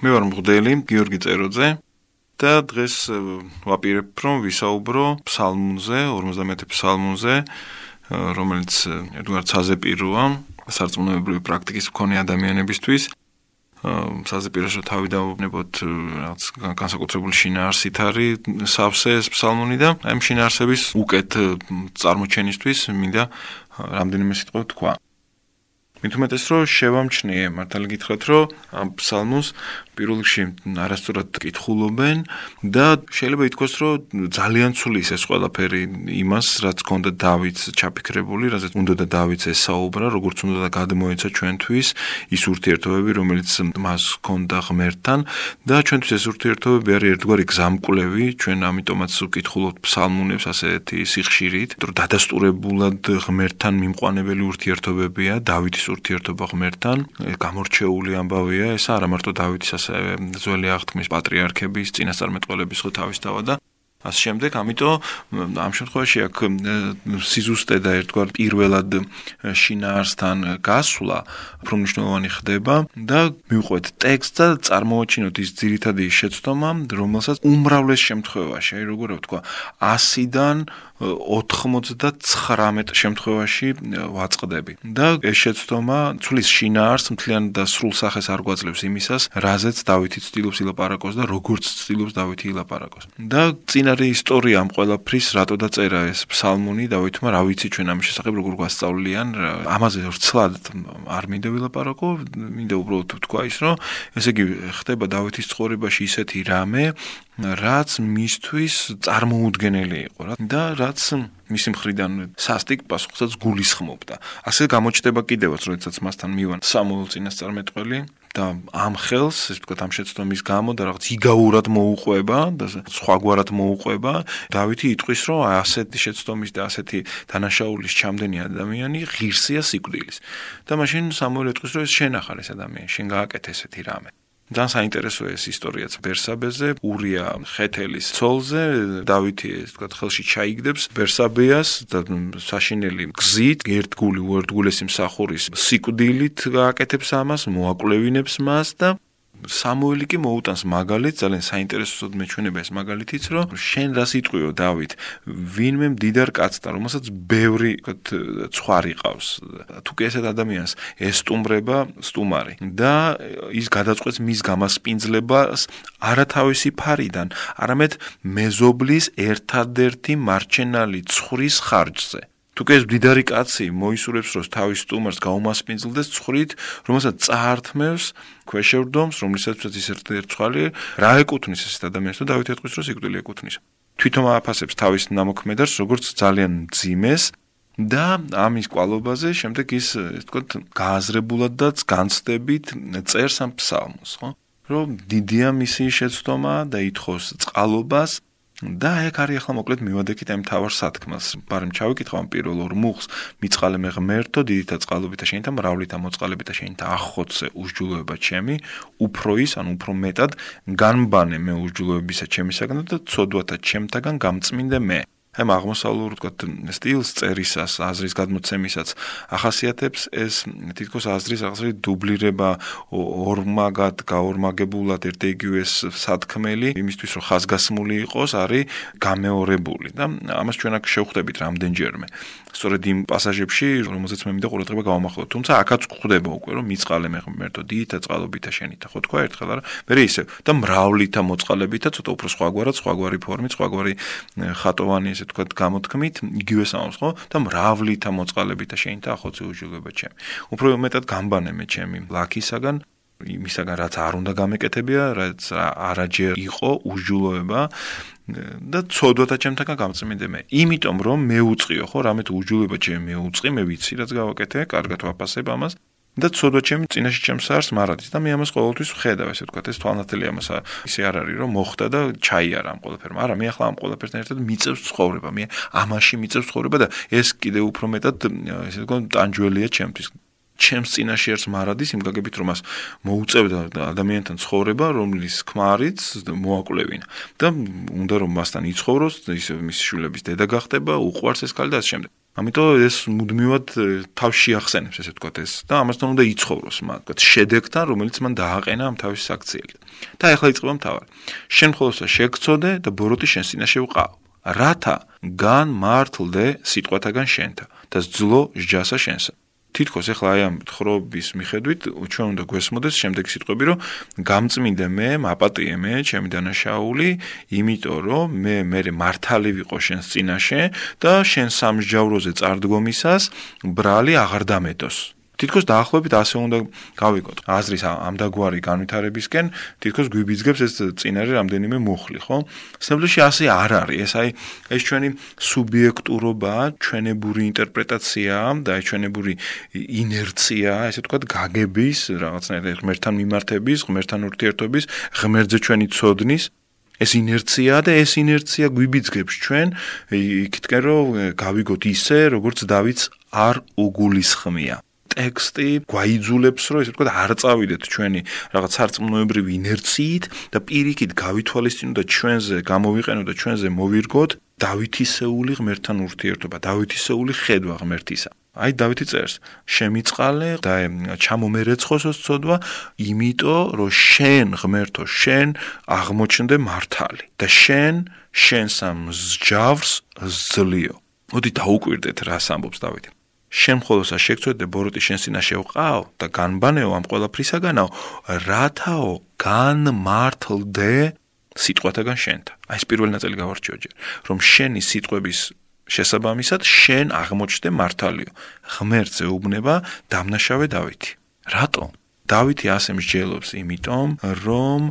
მე ვარ მღვდელი გიორგი წეროძე და დღეს ვაპირებ რომ ვისაუბრო ფსალმუნზე 50-ე ფსალმუნზე რომელიც ერთგვარ საზეპიროა სარწმუნოებრივი პრაქტიკის მქონე ადამიანებისთვის. საზეპიროში თავი დაუბნებოთ რაღაც განსაკუთრებული შინაარსით არის სავსე ეს ფსალმუნი და აი ამ შინაარსების უკეთ წარმოჩენისთვის მინდა რამდენიმე სიტყვა თქვა. მით უმეტეს რომ შევამჩნიე მართალი გითხრათ რომ ამ ფსალმოს პირველ რიგში არასწორად კითხულობენ და შეიძლება ითქვას, რომ ძალიან ცulis ეს ყველაფერი იმას, რაც ქონდა დავითს ჩაფიქრებული, რაზეც უნდა და დავითს ესაუბრა, როგორც უნდა და გადმოეცა ჩვენთვის ის ურთიერთობები, რომელიც მას ქონდა ღმერთთან. და ჩვენთვის ეს ურთიერთობები არის ერთგვარი გზამკვლევი, ჩვენ ამიტომაც ვკითხულობთ ფსალმუნებს ასეთი სიხშირით, რომ დადასტურებულად ღმერთთან მიმყვანებელი ურთიერთობებია, დავითის ურთიერთობა ღმერთთან, გამორჩეული ამბავია, ეს არა მარტო დავითის ასე ძველი აღთქმის პატრიარქების წინასწარმეტყველების ხო თავის დავა და ამ შემდეგ, ამიტომ ამ შემთხვევაში აქ სიზუსტე და ერთგვარ პირველად შინაარსთან გასვლა პრომნიშნოვანი ხდება და მივყვეთ ტექსტს და წარმოაჩინოთ ის ძირითადი შეცდომა, რომელსაც უმრავლეს შემთხვევაში, აი როგორ ვთქვა, 100-დან 99 შემთხვევაში ვაწყდები. და ეს შეცდომა ცulis შინაარს მთლიან და სრულ სახეს არ გვაძლევს იმისას, რაზეც დავითი ცდილობს ილაპარაკოს და როგორც ცდილობს დავითი ილაპარაკოს. და წინარე ისტორია ამ ყველაფრის რატო დაწერა ეს ფსალმუნი დავითმა, რა ვიცი ჩვენ ამის შესახებ როგორ გვასწავლიან, ამაზე ვრცლად არ მინდა ვილაპარაკო, მინდა უბრალოდ თქვა ის, რომ ესე იგი ხდება დავითის ცხოვრებაში ისეთი რამე, რაც მისთვის წარმოუდგენელი იყო რა და რაც მისი მხრიდან სასტიკ პასუხსაც გულისხმობდა. ასე გამოჩნდება კიდევაც, როდესაც მასთან მივან სამუელ წინასწარმეტყველი და ამ ხელს, ეს ვთქვათ, ამ შეცდომის გამო და რაღაც იგაურად მოუყვება და სხვაგვარად მოუყვება, დავითი იტყვის, რომ ასეთი შეცდომის და ასეთი დანაშაულის ჩამდენი ადამიანი ღირსია სიკვდილის. და მაშინ სამუელ იტყვის, რომ ეს შენ ახარ ეს ადამიანი, შენ გააკეთე ესეთი რამე. ძალიან საინტერესოა ეს ისტორიაც ბერსაბეზე, ურია ხეთელის ცოლზე, დავითი ეს თქვა ხელში ჩაიგდებს ბერსაბეას და საშინელი გზით, ერთგული უერთგულესი მსახურის სიკვდილით გააკეთებს ამას, მოაკვლევინებს მას და სამუელი კი მოუტანს მაგალით ძალიან საინტერესოდ მეჩვენება ეს მაგალითიც რომ შენ რას იტყვიო დავით? ვინმე მდიდარ კაცთან რომელსაც ბევრი ცხვარი ყავს თუ კი ესეთ ადამიანს ესტუმრება სტუმარი და ის გადაწყვეტს მის გამასპინძლებას არათავისი ფარიდან არამედ მეზობლის ერთადერთი მარჩენალი ცხვრის ხარჯზე თუ კი ეს დიდარი კაცი მოისურვებს რომ თავის სტუმარს გაუმასპინძლდეს ცხრით, რომელსაც წაართმევს ქვეშევრდომს, რომლისაცაც ის ერთ-ერთი რა ეკუთვნის ეს ადამიანს და დავით ეთყვის რომ სიკვდილი ეკუთვნის. თვითონ აფასებს თავის ნამოქმედებს როგორც ძალიან ძიმეს და ამის კვალობაზე შემდეგ ის ეს თქო გააზრებულად და განცდებით წერს ამ ფსალმოს, ხო? რომ დიდია მისი შეცდომა და ითხოვს წყალობას და ეგ არის ახლა მოკლედ მივადექით ამ თავარ სათქმელს. ბარემ ჩავიკითხო ამ პირველ ორ მუხს, მიწყალე მე ღმერთო, დიდითა წყალობითა შენითა მრავლითა მოწყალებითა შენითა ახოცე უშჯულოება ჩემი, უფრო ის, ანუ უფრო მეტად განბანე მე უშჯულოებისა ჩემისაგან და ცოდვათა ჩემთაგან გამწმინდე მე. აი აღმოსავლურ თქვა სტილს წერისას, აზრის გადმოცემისაც ახასიათებს ეს თითქოს აზრის რაღაცა დუბლირება ორმაგად, გაორმაგებულად ერთ-ეგივეს სათქმელი, იმისთვის რომ ხაზგასმული იყოს, არის გამეორებული და ამას ჩვენ აქ შევხვდებით რამდენჯერმე. სწორედ იმ პასაჟებში, რომელზეც მე მინდა ყურადღება გავამახვილო, თუმცა აქაც გვხვდება უკვე რომ მიწყალე მე მერტო დითა წყალობითა შენითა, ხო თქვა ერთხელ არა? მე ისე და მრავლითა მოწყალებითა, ცოტა უფრო სხვაგვარად, სხვაგვარი ფორმით, სხვაგვარი ხატოვანი ესე თქვა გამოთქმით, იგივე სამოს ხო? და მრავლითა მოწყალებითა შენითა ახოცი უჯილება ჩემი. უფრო მეტად გამბანე მე ჩემი ლაქისაგან იმისაგან რაც არ უნდა გამეკეთებია, რაც არაჯერ იყო უჯულოება და ცოდვათა ჩემთაგან გამწმინდე მე. იმიტომ რომ მე უწყიო ხო, რამე თუ უჯულოება ჩემი მე უწყი, მე ვიცი რაც გავაკეთე, კარგად ვაფასებ ამას. და ცოდვა ჩემი წინაშე ჩემს არს მარადის და მე ამას ყოველთვის ვხედავ ესე ვთქვა ეს თვალნათელი ამას ისე არ არის რომ მოხდა და ჩაიარა ამ ყველაფერმა. არა მე ახლა ამ ყველაფერთან ერთად მიწევს ცხოვრება. მე ამაში მიწევს ცხოვრება და ეს კიდე უფრო მეტად ესე ვთქვა ტანჯველია ჩემთვის. ჩემს წინაშე არს მარადის იმ გაგებით რომ მას მოუწევდა ადამიანთან ცხოვრება რომლის ქმარიც მოაკვლევინა. და უნდა რომ მასთან იცხოვროს ისე მის შვილების დედა გახდება უყვარს ეს კალი და ასე შემდეგ ამიტომ ეს მუდმივად თავს შეახსენებს ესე ვთქვათ ეს და ამასთან უნდა იცხოვროს მაგ ვთქვათ შედეგთან რომელიც მან დააყენა ამ თავის საქციელი. და ახლა იწყება მთავარი. შენ ხოლოსა შეგწოდე და ბოროტი შენ სინაშე ვყავ. რათა გან მართლდე სიტყვათაგან შენთა და ძლო სჯასა შენსა. თითქოს ახლა აი ამ ხრობის მიხედვით ჩვენ უნდა გვესმოდეს შემდეგი სიტყვები რომ გამწმინდე მე მაპატიე მე ჩემი დანაშაული იმიტომ რომ მე მე მართალი ვიყო შენს წინაშე და შენ სამსჯავროზე წარდგომისას ბრალი აღარ დამეტოს თითქოს დაახლოებით ასე უნდა გავიგოთ. აზრის ამდაგვარი განვითარებისკენ თითქოს გვიბიძგებს ეს წინარე რამდენიმე მუხლი, ხო? სემპლში ასე არ არის. ეს აი ეს ჩვენი სუბიექტურობა, ჩვენებური ინტერპრეტაცია და ჩვენებური ინერცია, ესე ვთქვათ, გაგების, რაღაცნაირად ღმერთთან მიმართების, ღმერთთან ურთიერთობის, ღმერთზე ჩვენი ცოდნის ეს ინერცია და ეს ინერცია გვიბიძგებს ჩვენ იქითკენ რომ გავიგოთ ისე როგორც დავითს არ უგულისხმია ტექსტი გვაიძულებს, რომ ესე ვთქვათ, არ წავიდეთ ჩვენი რაღაც სარწმუნოებრივი ინერციით და პირიქით გავითვალისწინოთ და ჩვენზე გამოვიყენოთ და ჩვენზე მოვირგოთ დავითისეული ღმერთთან ურთიერთობა, დავითისეული ხედვა ღმერთისა. აი დავითი წერს: შემიწყალე და ჩამომერეცხოსოს ცოდვა, იმიტომ რომ შენ ღმერთო, შენ აღმოჩნდე მართალი და შენ შენს ამ მსჯავრს ზლიო. მოდი დაუკვირდეთ რას ამბობს დავითი. შენ მხოლოსა შეგწოდე ბოროტი შენ სინაშე ვყავ და განბანეო ამ ყველაფრისაგანო რათაო განმართლდე სიტყვათაგან შენთან. აი ეს პირველი ნაწილი გავარჩიო ჯერ რომ შენი სიტყვების შესაბამისად შენ აღმოჩნდე მართალიო. ღმერთზე უბნება დამნაშავე დავითი. რატო? დავითი ასე მსჯელობს იმიტომ რომ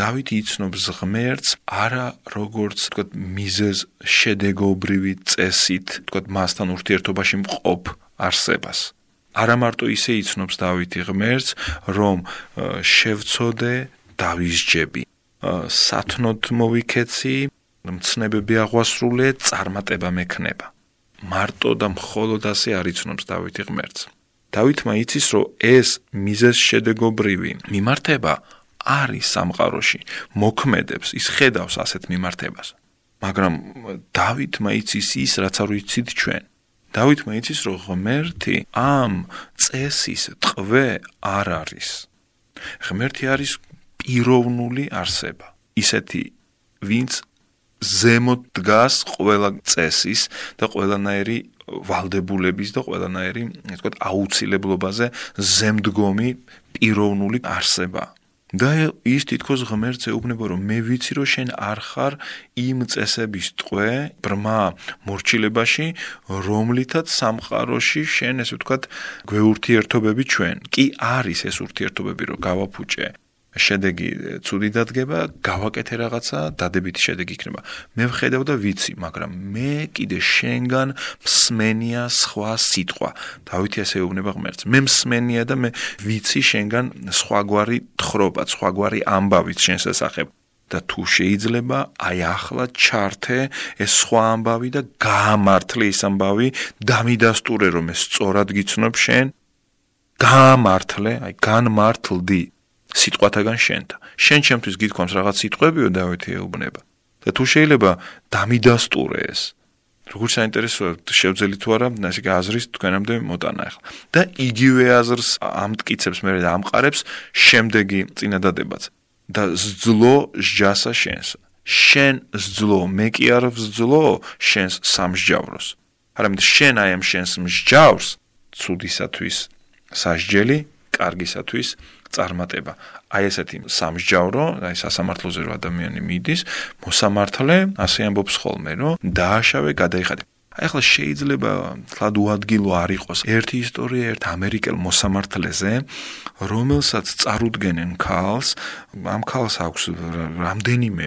დავითი იცნობს ღმერთს არა როგორც თქო მიზეზ შედეგობრივი წესით თქო მასთან ურთიერთობაში მყოფ არსებას. არა მარტო ისე იცნობს დავითი ღმერთს, რომ შევწოდე დავისჯები. სათნოთ მოვიქეცი, მცნებები აღვასრულე, წარმატება მექნება. მარტო და მხოლოდ ასე არ იცნობს დავითი ღმერთს. დავითმა იცის, რომ ეს მიზეს შედეგობრივი მიმართება არის სამყაროში, მოქმედებს, ის ხედავს ასეთ მიმართებას. მაგრამ დავითმა იცის ის, რაც არ ვიცით ჩვენ. დავითმა იცის რომ ღმერთი ამ წესის ტყვე არ არის. ღმერთი არის პიროვნული არსება. ისეთი ვინც ზემოთ დგას ყველა წესის და ყველანაირი ვალდებულების და ყველანაირი ასე ვთქვათ აუცილებლობაზე ზემდგომი პიროვნული არსებაა და ის თითქოს ღმერთს ეუბნება რომ მე ვიცი რომ შენ არ ხარ იმ წესების ტყვე ბრმა მორჩილებაში რომლითაც სამყაროში შენ ესე ვთქვათ გვეურთიერთობები ჩვენ. კი არის ეს ურთიერთობები რომ გავაფუჭე შედეგი ცუდი დადგება, გავაკეთე რაღაცა, დადებითი შედეგი იქნება. მე ვხედავ და ვიცი, მაგრამ მე კიდე შენგან მსმენია სხვა სიტყვა. დავითი ასე ეუბნება ღმერთს. მე მსმენია და მე ვიცი შენგან სხვაგვარი თხრობა, სხვაგვარი ამბავით შენს ასახებ. და თუ შეიძლება აი ახლა ჩართე ეს სხვა ამბავი და გაამართლე ის ამბავი, დამიდასტურე რომ ეს სწორად გიცნობ შენ. გაამართლე, აი განმართლდი სიტყვათაგან შენთა. შენ ჩემთვის გითქვამს რაღაც სიტყვებიო დავითი ეუბნება. და თუ შეიძლება დამიდასტურე ეს. როგორ საინტერესოა შევძელი თუ არა, ასე კი აზრის თქვენამდე მოტანა ახლა. და იგივე აზრს ამტკიცებს მე და ამყარებს შემდეგი წინადადებაც. და ზძლო სჯასა შენს. შენ ზძლო, მე კი არ ვზძლო შენს სამსჯავროს. არამედ შენ აი ამ შენს მსჯავრს ცუდისათვის სასჯელი, კარგისათვის წარმატება. აი ესეთი სამსჯავრო, აი სასამართლოზე რო ადამიანი მიდის, მოსამართლე ასე ამბობს ხოლმე, რომ დააშავე, გადაიხადე. აი ახლა შეიძლება თლად უადგილო არ იყოს ერთი ისტორია ერთ ამერიკელ მოსამართლეზე, რომელსაც წარუდგენენ ქალს, ამ ქალს აქვს რამდენიმე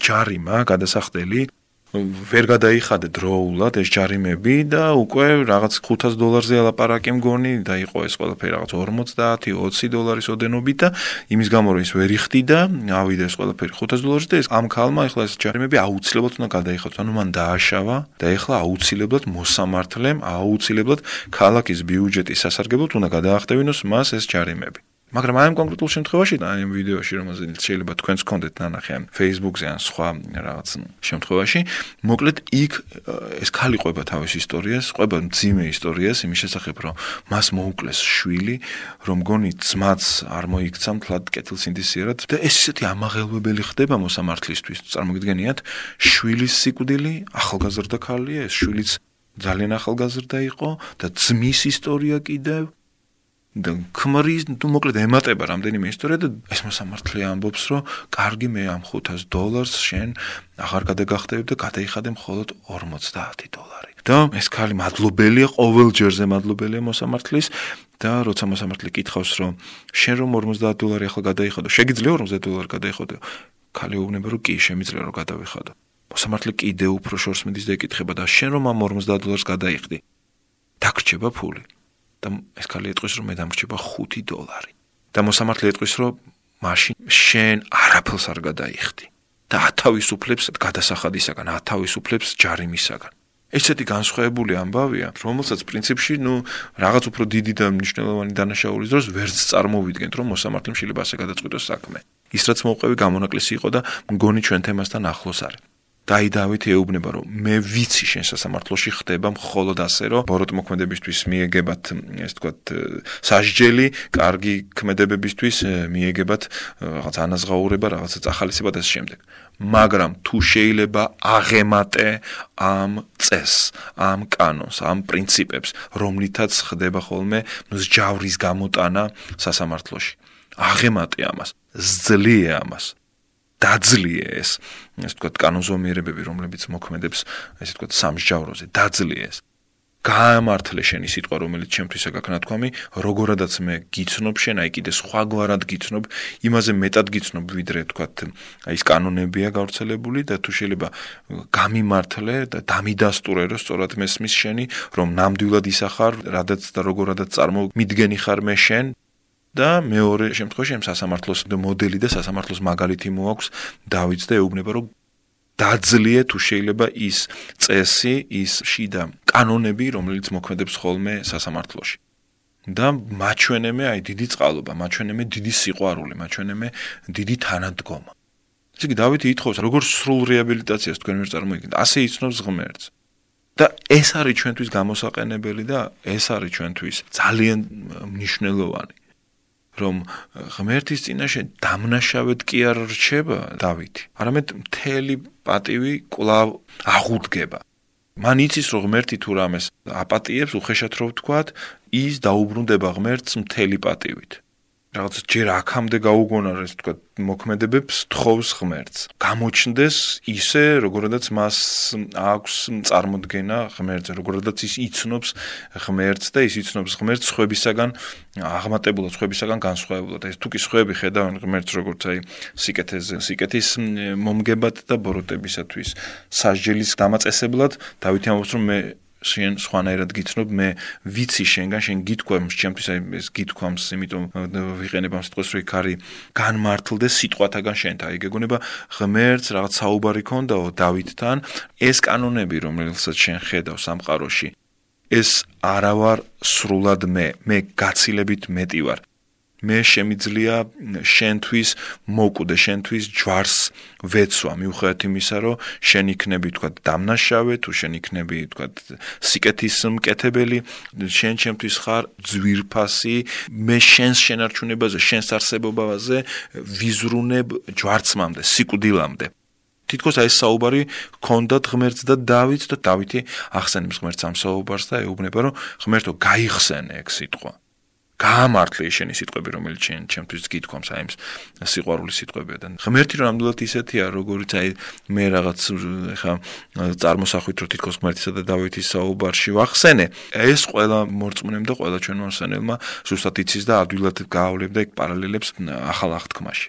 ჯარიმა გადასახდელი ვერ გადაიხადე დროულად ეს ჯარიმები და უკვე რაღაც 500 დოლარზე ალაპარაკი მგონი და იყო ეს ყველაფერი რაღაც 50-20 დოლარის ოდენობით და იმის გამო რომ ის ვერ იხდიდა, ავიდა ეს ყველაფერი 500 დოლარზე და ეს ამ ქალმა ახლა ეს ჯარიმები აუცილებლად უნდა გადაიხადოს. ანუ მან დააშავა და ახლა აუცილებლად მოსამართლემ აუცილებლად ქალაქის ბიუჯეტის სასარგებლოდ უნდა გადაახდევინოს მას ეს ჯარიმები. მაგრამ აი ამ კონკრეტულ შემთხვევაში და აი ამ ვიდეოში რომელზეც შეიძლება თქვენს კონდეთ ნანახი ამ Facebook-ზე ან სხვა რაღაც შემთხვევაში, მოკლედ იქ ეს ხალი ყვება თავის ისტორიას, ყვება ძიმე ისტორიას იმის შესახებ, რომ მას მოუკლეს შვილი, რომ გონი ძმაც არ მოიქცა მთლად კეთილსინდისიერად და ეს ისეთი ამაღელვებელი ხდება მოსამართლისთვის. წარმოგიდგენიათ, შვილის სიკვდილი ახალგაზრდა ხალია, ეს შვილიც ძალიან ახალგაზრდა იყო და ძმის ისტორია კიდევ ქმრის თუ მოკლედ ემატება რამდენიმე ისტორია და ეს მოსამართლე ამბობს რომ კარგი მე ამ 500 დოლარს შენ აღარ გადაგახდები და გადაიხადე მხოლოდ 50 დოლარი. და ეს ქალი მადლობელია ყოველ ჯერზე მადლობელია მოსამართლის და როცა მოსამართლე კითხავს რომ შენ რომ 50 დოლარი ახლა გადაიხადო შეგიძლია 50 დოლარი გადაიხადო? ქალი უუბნება რომ კი შემიძლია რომ გადავიხადო. მოსამართლე კიდე უფრო შორს მიდის და ეკითხება და შენ რომ ამ 50 დოლარს გადაიხდი? დაგრჩება ფული და ეს ქალი ეტყვის რომ მე დამრჩება 5 დოლარი. და მოსამართლე ეტყვის რომ მაშინ შენ არაფერს არ გადაიხდი და ათავისუფლებს გადასახადისაგან ათავისუფლებს ჯარიმისაგან. ესეთი განსხვავებული ამბავია რომელსაც პრინციპში ნუ რაღაც უფრო დიდი და მნიშვნელოვანი დანაშაულის დროს ვერც წარმოვიდგენთ რომ მოსამართლემ შეიძლება ასე გადაწყვიტოს საქმე. ის რაც მოყვევი გამონაკლისი იყო და მგონი ჩვენ თემასთან ახლოს არის დაიდავით ეუბნება რომ მე ვიცი შენ სასამართლოში ხდება მხოლოდ ასე რომ ბოროტ მოქმედებისთვის მიეგებათ ეს თქვათ სასჯელი, კარგი ქმედებებისთვის მიეგებათ რაღაც ანაზღაურება, რაღაც წახალისება და ამ შემდეგ. მაგრამ თუ შეიძლება აღემატე ამ წეს, ამ კანონს, ამ პრინციპებს, რომლითაც ხდება ხოლმე მსჯავრის გამოტანა სასამართლოში. აღემატე ამას, ზძლიე ამას. დაძლიე ეს ეს თქვა კანონზომიერებები რომლებიც მოქმედებს ესე თქვა სამსჯავროზე დაძლიე ეს გაამართლე შენი სიტყვა რომელიც ჩემთვისა გაქნათქვამი როგორადაც მე გიცნობ შენ აი კიდე სხვაგვარად გიცნობ იმაზე მეტად გიცნობ ვიდრე თქვა აი ეს კანონებია გავრცელებული და თუ შეიძლება გამიმართლე და დამიდასტურე რომ სწორად მესმის შენი რომ ნამდვილად ისახარ რადაც და როგორადაც წარმომიდგენი ხარ მე შენ და მეორე შემთხვევაში ამ სასამართლოს მოდელი და სასამართლოს მაგალითი მოაქვს დავითს და ეუბნება რომ დაძლიე თუ შეიძლება ის წესი, ის შიდა კანონები, რომელიც მოქმედებს ხოლმე სასამართლოში. და მაჩვენემე აი დიდი წყალობა, მაჩვენემე დიდი სიყვარული, მაჩვენემე დიდი თანადგომა. ესე იგი დავითი ითხოვს როგორ სრულ რეაბილიტაციას თქვენ ვერ წარმოიდგინეთ, ასე იცნობს ღმერთს. და ეს არის ჩვენთვის გამოსაყენებელი და ეს არის ჩვენთვის ძალიან მნიშვნელოვანი. რომ ღმერთის წინაშე დამნაშავედ კი არ რჩება დავითი, არამედ მთელი პატივი კვლავ აღუდგება. მან იცის რომ ღმერთი თუ რამეს აპატიებს, უხეშად რო ვთქვათ, ის დაუბრუნდება ღმერთს მთელი პატივით. რაღაც ჯერ აქამდე გაუგონა ეს თქვა მოქმედებებს თხოვს ღმერთს. გამოჩნდეს ისე როგორადაც მას აქვს წარმოქმნა ღმერთზე როგორადაც ის იცნობს ღმერთს და ის იცნობს ღმერთს ხვებისაგან აღმატებულად ხვებისაგან განსხვავებულად. ეს თუ კი ხვები ხედავენ ღმერთს როგორც აი სიკეთეზე სიკეთის მომგებად და ბოროტებისათვის. სასჯელის დამაწესებლად დავითი ამბობს რომ მე შენ სხვანაირად გიცნობ მე ვიცი შენგან შენ გითქვამს ჩემთვის აი ეს გითქვამს იმიტომ ვიყენებ ამ სიტყვას რომ იქ არის განმართლდეს სიტყვათაგან შენთან. აი გეგონება ღმერთს რაღაც საუბარი ქონდაო დავითთან ეს კანონები რომელსაც შენ ხედავ სამყაროში ეს არავარ სრულად მე მე გაცილებით მეტი ვარ მე შემიძლია შენთვის მოკვდე შენთვის ჯვარს ვეცვა. მიუხედავად იმისა რომ შენ იქნები თქვა დამნაშავე თუ შენ იქნები თქვა სიკეთის მკეთებელი შენ ჩემთვის ხარ ძვირფასი. მე შენს შენარჩუნებაზე შენს არსებობაზე ვიზრუნებ ჯვარცმამდე სიკვდილამდე. თითქოს აი ეს საუბარი ქონდათ ღმერთს და დავითს და დავითი ახსენებს ღმერთს ამ საუბარს და ეუბნება რომ ღმერთო გაიხსენე ეგ სიტყვა გაამართლე შენი სიტყვები, რომელიც შენ ჩემთვის გითქვამს, აი ეს სიყვარულის სიტყვებია და ღმერთი რომ ნამდვილად ისეთია, როგორც აი მე რაღაც ხა წარმოსახვით რო თითქოს ღმერთისა და დავითის საუბარში ვახსენე, ეს ყველა მორწმუნემ და ყველა ჩვენ მოსანელმა ზუსტად იცის და ადვილად გაავლებდა ეგ პარალელებს ახალ აღთქმაში.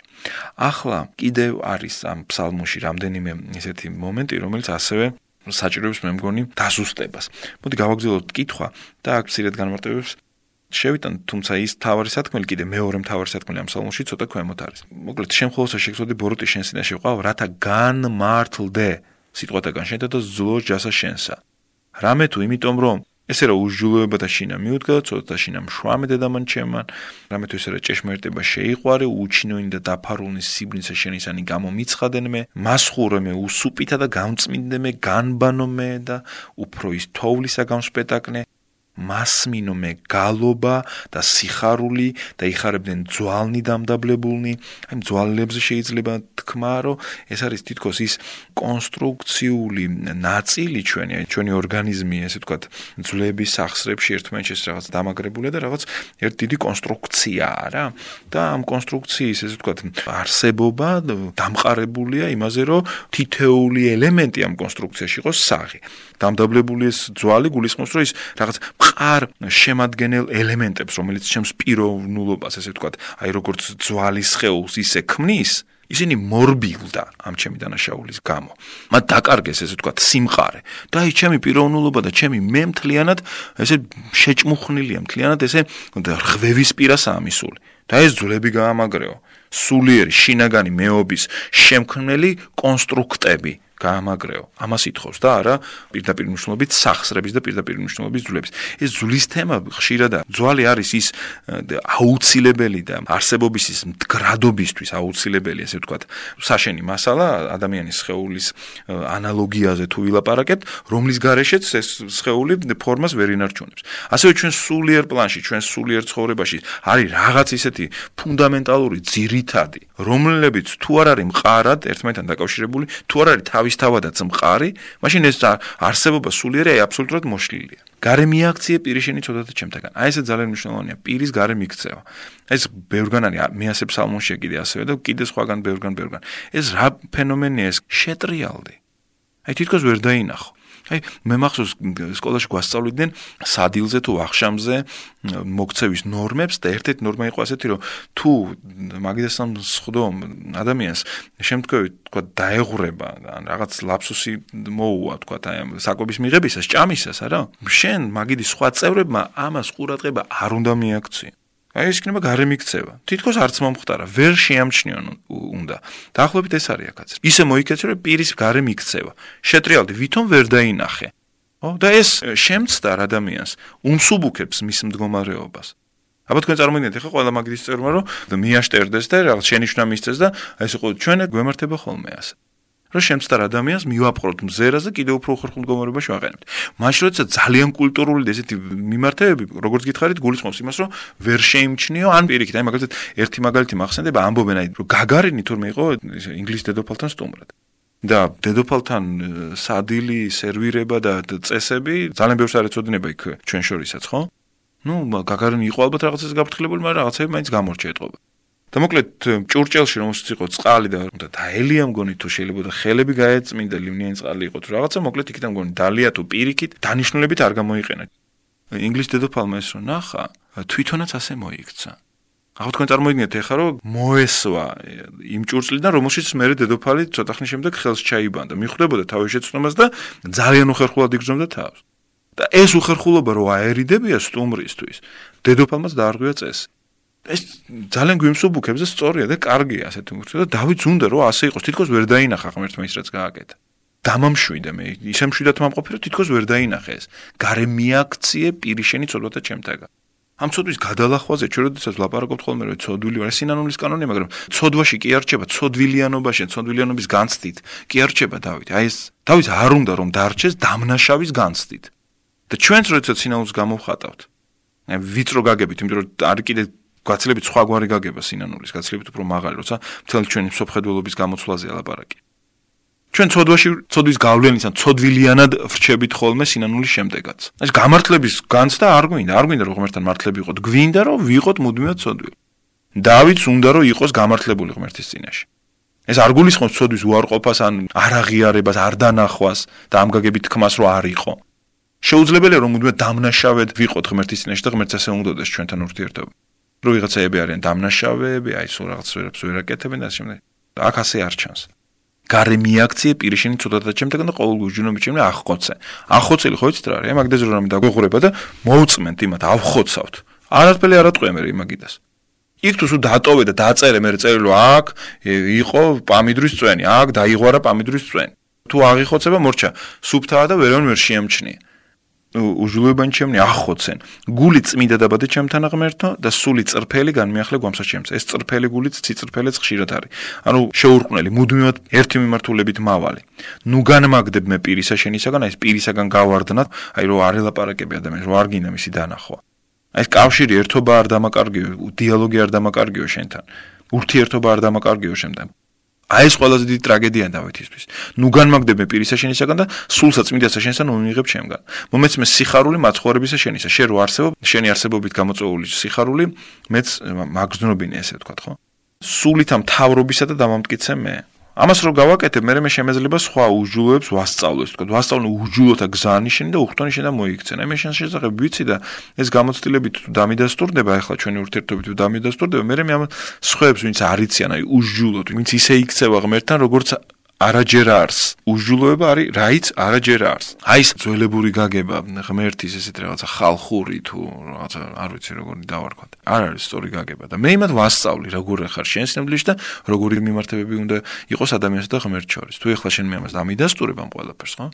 ახლა კიდევ არის ამ ფსალმუში რამდენიმე ესეთი მომენტი, რომელიც ასევე საჭიროებს მე მგონი დაზუსტებას. მოდი გავაგზავნოთ კითხვა და აქ ცირეთ განმარტებებს შევიტან, თუმცა ის თავარი სათქმელი კიდე მეორე თავარი სათქმელი ამ სალონში ცოტა ქვემოთ არის. მოკლედ, ხოლმე შეგწოდი ბოროტი შენ სინაში ყავ, რათა განმართლდე სიტყვათაგან შენ და ზლო ჯასა შენსა. რამე თუ იმიტომ რომ ესე რა უშჯულოება და შინა მიუდგა, ცოტა შინა მშვამე დედამან ჩემან, რამე თუ ესე რა ჭეშმარიტება შეიყვარე, უჩინოინი და დაფარულნი სიბნისა შენისანი გამომიცხადენმე, მასხურემე უსუპითა და გამწმინდემე, განბანომე და უფრო ის თოვლისა გამსპეტაკნე, მასმინომე გალობა და სიხარული და იხარებდნენ ძვალნი დამდაბლებულნი. აი ძვალებზე შეიძლება თქვა, რომ ეს არის თითქოს ის კონსტრუქციული ნაწილი ჩვენი, აი ჩვენი ორგანიზმი, ესე ვთქვათ, ძვლების სახსრებში ერთმანეთს რაღაც დამაგრებულია და რაღაც ერთ დიდი კონსტრუქციაა რა. და ამ კონსტრუქციის ესე ვთქვათ, არსებობა დამყარებულია იმაზე, რომ თითეული ელემენტი ამ კონსტრუქციაში იყოს საღი. დამდაბლებული ეს ძვალი გულისხმობს, რომ ის რაღაც მყარ შემადგენელ ელემენტებს, რომელიც ჩემს პიროვნულობას, ესე ვთქვათ, აი როგორც ძვალის ხეულს ისე ქმნის, ისინი მორბილდა ამ ჩემი დანაშაულის გამო. მათ დაკარგეს ესე ვთქვათ სიმყარე და აი ჩემი პიროვნულობა და ჩემი მე მთლიანად ესე შეჭმუხნილია, მთლიანად ესე რღვევის პირასაა მისული. და ეს ძვლები გაამაგრეო. სულიერი შინაგანი მეობის შემქმნელი კონსტრუქტები გაამაგრეო. ამას ითხოვს და არა პირდაპირ მნიშვნელობით სახსრების და პირდაპირ მნიშვნელობის ძვლების. ეს ძვლის თემა ხშირადაა. ძვალი არის ის აუცილებელი და არსებობის ის მდგრადობისთვის აუცილებელი, ასე ვთქვათ, საშენი მასალა ადამიანის სხეულის ანალოგიაზე თუ ვილაპარაკებთ, რომლის გარეშეც ეს სხეული ფორმას ვერ ინარჩუნებს. ასევე ჩვენ სულიერ პლანში, ჩვენ სულიერ ცხოვრებაში არის რაღაც ისეთი ფუნდამენტალური ძირითადი, რომლებიც თუ არ არის მყარად ერთმანეთთან დაკავშირებული, თუ არ არის თავი თავისთავადაც მყარი, მაშინ ეს არსებობა სულიერი აი აბსოლუტურად მოშლილია. გარემი აქციე პირიშენი ცოდათა ჩემთაგან. აი ესე ძალიან მნიშვნელოვანია, პირის გარემი იქცევა. ეს ბევრგან არის მეასებ სალმონში კიდე ასევე და კიდე სხვაგან ბევრგან ბევრგან. ეს რა ფენომენია ეს შეტრიალდი. აი თითქოს ვერ დაინახო. აი მე მახსოვს სკოლაში გვასწავლიდნენ სადილზე თუ ახშამზე მოქცევის ნორმებს და ერთ-ერთი ნორმა იყო ასეთი რომ თუ მაგიდასთან სხდომ ადამიანს შემთხვევით თქვა დაეღურება ან რაღაც ლაფსუსი მოუვა თქვა აი საკვების მიღებისას ჭამისას არა? შენ მაგიდი სხვა წევრებმა ამას ყურადღება არ უნდა მიაქციონ აი ეს იქნება გარემიქცევა. თითქოს არც მომხდარა, ვერ შეამჩნიონ უნდა. დაახლოებით ეს არის აქაც. ისე მოიქეცე რომ პირის გარემიქცევა. შეტრიალდი ვითომ ვერ დაინახე. ო და ეს შემცდარ ადამიანს უმსუბუქებს მის მდგომარეობას. აბა თქვენ წარმოგიდგენთ ახლა ყველა მაგის წერმა რომ მიაშტერდეს და რაღაც შენიშვნა მისცეს და ეს იყო ჩვენ გვემართება ხოლმე ასე. რომ შემცდარ ადამიანს მივაპყროთ მზერაზე კიდევ უფრო ხერხულ მდგომარეობაში ვაყენებთ. მაშინ როცა ძალიან კულტურული და ესეთი მიმართებები, როგორც გითხარით, გულისხმობს იმას, რომ ვერ შეიმჩნიო ან პირიქით, აი მაგალითად, ერთი მაგალითი მახსენდება, ამბობენ აი, რომ გაგარინი თურმე იყო ინგლისის დედოფალთან სტუმრად. და დედოფალთან სადილი სერვირება და წესები ძალიან ბევრს არ ეცოდინება იქ ჩვენ შორისაც, ხო? ნუ გაგარინი იყო ალბათ რაღაცას გაფრთხილებული, მაგრამ რაღაცები მაინც გამორჩა ეთყობა. და მოკლედ ჭურჭელში რომელსაც იყო წყალი და უნდა დაელია მგონი თუ შეიძლება და ხელები გაეწმინდა ლივნიანი წყალი იყო თუ რაღაცა მოკლედ იქიდან მგონი დალია თუ პირიქით დანიშნულებით არ გამოიყენა. ინგლისის დედოფალმა ეს რო ნახა თვითონაც ასე მოიქცა. ახლა თქვენ წარმოიდგინეთ ეხლა რომ მოესვა იმ ჭურჭლიდან რომელშიც მე დედოფალი ცოტა ხნის შემდეგ ხელს ჩაიბანდა. მიხვდებოდა თავის შეცნობას და ძალიან უხერხულად იგრძნობდა თავს. და ეს უხერხულობა რო აერიდებია სტუმრისთვის დედოფალმაც დაარღვია წესი ეს ძალიან გვიმსუბუქებს და სწორია და კარგია ასეთი მურცე და დავით უნდა რომ ასე იყოს თითქოს ვერ დაინახა ღმერთმა ის რაც გააკეთა. დამამშვიდე მე ისე მშვიდად მომყოფი რომ თითქოს ვერ დაინახე ეს. გარე მიაქციე პირიშენი ცოდვათა ჩემთაგა. ამ ცოდვის გადალახვაზე ჩვენ როდესაც ვლაპარაკობთ ხოლმე რომ ცოდვილი ვარ სინანულის კანონია მაგრამ ცოდვაში კი არ რჩება ცოდვილიანობაში ცოდვილიანობის განცდით. კი არ რჩება დავით? აი ეს დავით არ უნდა რომ დარჩეს დამნაშავის განცდით. და ჩვენც როდესაც სინანულს გამოვხატავთ ვიწრო გაგებით იმიტომ რომ არ კიდე გაცილებით სხვაგვარი გაგება სინანულის, გაცილებით უფრო მაღალი, როცა მთელი ჩვენი სოფხედველობის გამოცვლაზე ალაპარაკი. ჩვენ ცოდვაში, ცოდვის გავლენისან ცოდვილიანად ვრჩებით ხოლმე სინანულის შემდეგაც. ეს გამართლების განცდა არ გვინდა, არ გვინდა რომ ღმერთთან მართლებიყოთ, გვინდა რომ ვიყოთ მუდმივად ცოდვილი. დავითს უნდა რომ იყოს გამართლებული ღმერთის წინაშე. ეს არ გულისხმობს ცოდვის უარყოფას ან არაღიარებას, არ დანახვას და ამ გაგებით თქმას რომ არ იყო. შეუძლებელია რომ მუდმივად დამნაშავედ ვიყოთ ღმერთის წინაშე და ღმერთს ასე უნდადეს ჩვენთან ურთიერთობა. რო ვიღაცაები არიან დამნაშავეები, აი სულ რაღაც ვერაფერს ვერ აკეთებენ და ასე შემდეგ. აქ ასე არ ჩანს. გარე მიაქციე პირიშენი ცოტათაც შემდეგ და ყოველგვარ ჯუნომი ჩემნა ახხოცე. ახხოცელი ხო იცით რა არის? მაგდაზე რომ რამე დაგვეღურება და მოუწმენთ იმათ ავხოცავთ. არაფერი არ ატყვია მე იმაგიდას. იქ თუ სულ დატოვე და დაწერე მე წერილო აქ იყო პამიდრის წვენი, აქ დაიღვარა პამიდრის წვენი. თუ აღიხოცება მორჩა, სუფთაა და ვერონ ვერ შეამჩნია. უჟულოებანი ჩემნი ახოცენ გული წმინდა დაბადე ჩემთან ღმერთო და სული წრფელი განმეახლე გვამსა ჩემს. ეს წრფელი გულიც ციწრფელიც ხშირად არის. ანუ შეურყვნელი მუდმივად ერთი მიმართულებით მავალი. ნუ განმაგდებ მე პირისა შენისაგან აი ეს პირისაგან გავარდნათ აი რო არ ელაპარაკები ადამიანს რო არ გინდა მისი დანახვა. აი ეს კავშირი ერთობა არ დამაკარგიო დიალოგი არ დამაკარგიო შენთან. ურთიერთობა არ დამაკარგიო შენთან აი ეს ყველაზე დიდი ტრაგედია დავითისთვის. ნუ განმაგდებე პირისა შენისაგან და სულსაც წმინდასა შენსა ნუ მიიღებ ჩემგან. მომეცმე სიხარული მაცხოვრებისა შენისა. შენ რო არსებობ, შენი არსებობით გამოწვეული სიხარული მეც მაგზნობინე ესე ვთქვა, ხო? სულით ამ თავრობისა და დამამტკიცე მე. ამას რო გავაკეთებ, მე მე შემეძლება სხვა უჯულოებს ვასწავლოს, თქო, ვასწავლო უჯულოთა გზანიშნი და უხტონიშნი შენ და მოიქცენ. აი მე შენ შესაძლებ ვიცი და ეს გამოცდილებით თუ დამიდასტურდება, ახლა ჩვენი ურთიერთობით თუ დამიდასტურდება, მე მე ამ სხვებს ვინც არიციან, აი უჯულოთ, ვინც ისე იქცევა ღმერთთან, როგორც არაჯერ არს. უჯულოება არის რაიც არაჯერ არს. აი ეს ძველებური გაგება ღმერთის ესეთ რაღაცა ხალხური თუ რაღაცა არ ვიცი როგორი დავარქვათ. არ არის სწორი გაგება და მე იმათ ვასწავლი როგორ ხარ შენსნებლიშ და როგორი მიმართებები უნდა იყოს ადამიანსა და ღმერთს შორის. თუ ეხლა შენ მე ამას დამიდასტურებ ამ ყველაფერს, ხო?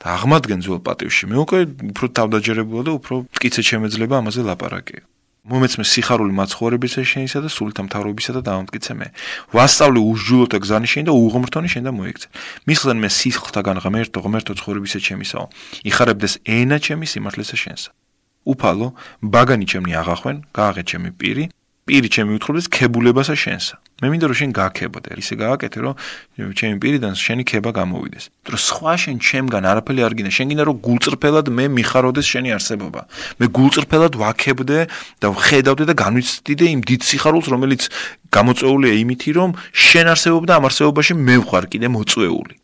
და აღმადგენ ძველ პატივში მე უკვე უფრო თავდაჯერებულა და უფრო მტკიცედ შემეძლება ამაზე ლაპარაკი. მომეცმე სიხარული მაცხოვრებისა შენისა და სულთა მთავრობისა და დაამტკიცე მე. ვასწავლი უშჯულოთა გზანი შენ და უღმრთონი შენ და მოიქცე. მისხლენ მე სიხლთაგან ღმერთო ღმერთო ცხოვრებისა ჩემისაო. იხარებდეს ენა ჩემი სიმართლესა შენსა. უფალო, ბაგანი ჩემნი აღახვენ, გააღე ჩემი პირი, პირი ჩემი უთხრობდეს ქებულებასა შენსა. მე მინდა რომ შენ გააქებოდე, ისე გააკეთე რომ ჩემი პირიდან შენი ქება გამოვიდეს. რომ სხვა შენ ჩემგან არაფერი არ გინდა, შენ გინდა რომ გულწრფელად მე მიხაროდეს შენი არსებობა. მე გულწრფელად ვაქებდე და ვხედავდე და განვიცდიდე იმ დიდ სიხარულს, რომელიც გამოწეულია იმითი რომ შენ არსებობა და ამ არსებობაში მე ვხარ კიდე მოწვეული.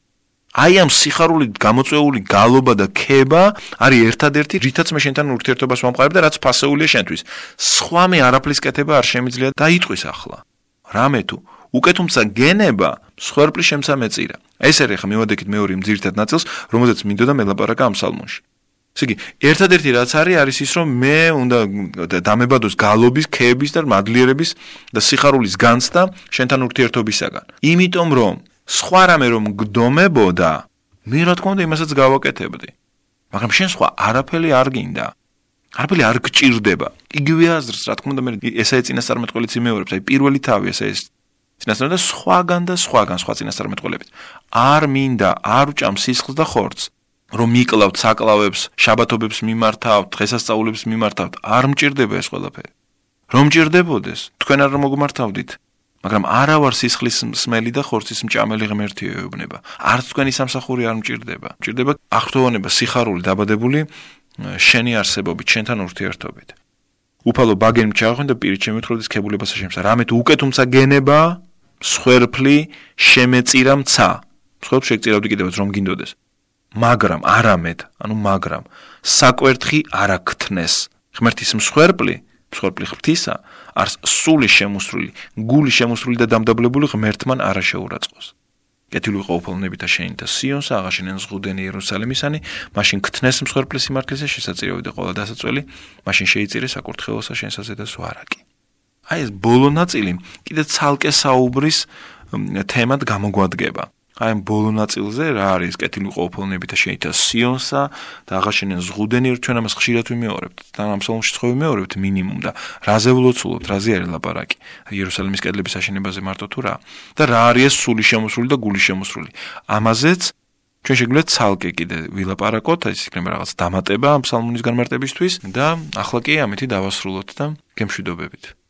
აი ამ სიხარულით გამოწვეული გალობა და ქება არის ერთადერთი რითაც მე შენთან ურთიერთობას ვამყარებ და რაც ფასეულია შენთვის. სხვა მე არაფრის კეთება არ შემიძლია დაიტყვის ახლა. რამე თუ უკეთუმცა გენება სხვერპლის შემსამეწირა. ეს არის ხა მივადექით მეორე იმ ძირითად ნაწილს, რომელზეც მინდოდა მელაპარაკა ამ სალმონში. ესე იგი, ერთადერთი რაც არის არის ის, რომ მე უნდა დამებადოს გალობის, ქების და მადლიერების და სიხარულის განცდა შენთან ურთიერთობისაგან. იმიტომ რომ სხვა რამე რომ გდომებოდა, მე რა თქმა უნდა იმასაც გავაკეთებდი. მაგრამ შენ სხვა არაფერი არ გინდა. არაფერი არ გჭირდება. იგივე აზრს, რა თქმა უნდა, მე ესაა წინასწარმეტყველიც იმეორებს, აი პირველი თავი ესე ეს წინასწარმეტყველება და სხვაგან და სხვაგან სხვა წინასწარმეტყველებით. არ მინდა, არ უჭამ სისხლს და ხორცს. რომ მიკლავთ საკლავებს, შაბათობებს მიმართავთ, დღესასწაულებს მიმართავთ, არ მჭირდება ეს ყველაფერი. რომ მჭირდებოდეს, თქვენ არ მოგმართავდით, მაგრამ არა ვარ სისხლის სმელი და ხორცის მჭამელი ღმერთი ეუბნება. არც თქვენი სამსახური არ მჭირდება. მჭირდება აღთხოვანება სიხარული დაბადებული შენი არსებობით, შენთან ურთიერთობით. უფალო ბაგენ მჩაღვენ და პირით შემეთხროდეს ქებულებასა შემსა. რამე თუ უკვე თუმცა გენება, სხერფლი შემეწირა მცა. სხერფლი შეგწირავდი კიდევაც რომ გინდოდეს. მაგრამ არამედ, ანუ მაგრამ საკვერთხი არაქთნეს. ღმერთის მსხვერპლი მსხვერპლი ღვთისა არს სული შემოსრული, გული შემოსრული და დამდაბლებული ღმერთმან არა შეურაცხოს. კეთილი ყოფილნებით და შეინთა სიონს აღაშენენ ზღუდენი იერუსალიმისანი, მაშინ ქთნეს მსხვერპლის სიმართლეზე შესაძლებელი და ყველა დასაწველი, მაშინ შეიწირე საკურთხეველსა შენსაზე და სვარაკი. აი ეს ბოლო ნაწილი კიდე ცალკე საუბრის თემად გამოგვადგება. აი ბოლო ნაწილზე რა არის კეთილი ყოფილნები და შეიძლება სიონსა და აღაშენენ ზღუდენი ჩვენ ამას ხშირად ვიმეორებთ და ამ სოლში ხო ვიმეორებთ მინიმუმ და რაზე ვლოცულობთ რაზე არის ლაპარაკი იერუსალიმის კედლების აშენებაზე მარტო თუ რა? და რა არის სული შემოსული და გული შემოსული ამაზეც ჩვენ შეგვიძლია ცალკე კიდე ვილაპარაკოთ ეს იქნება რაღაც დამატება ამ სალმონის განმარტებისთვის და ახლა კი ამითი დავასრულოთ და გემშვიდობებით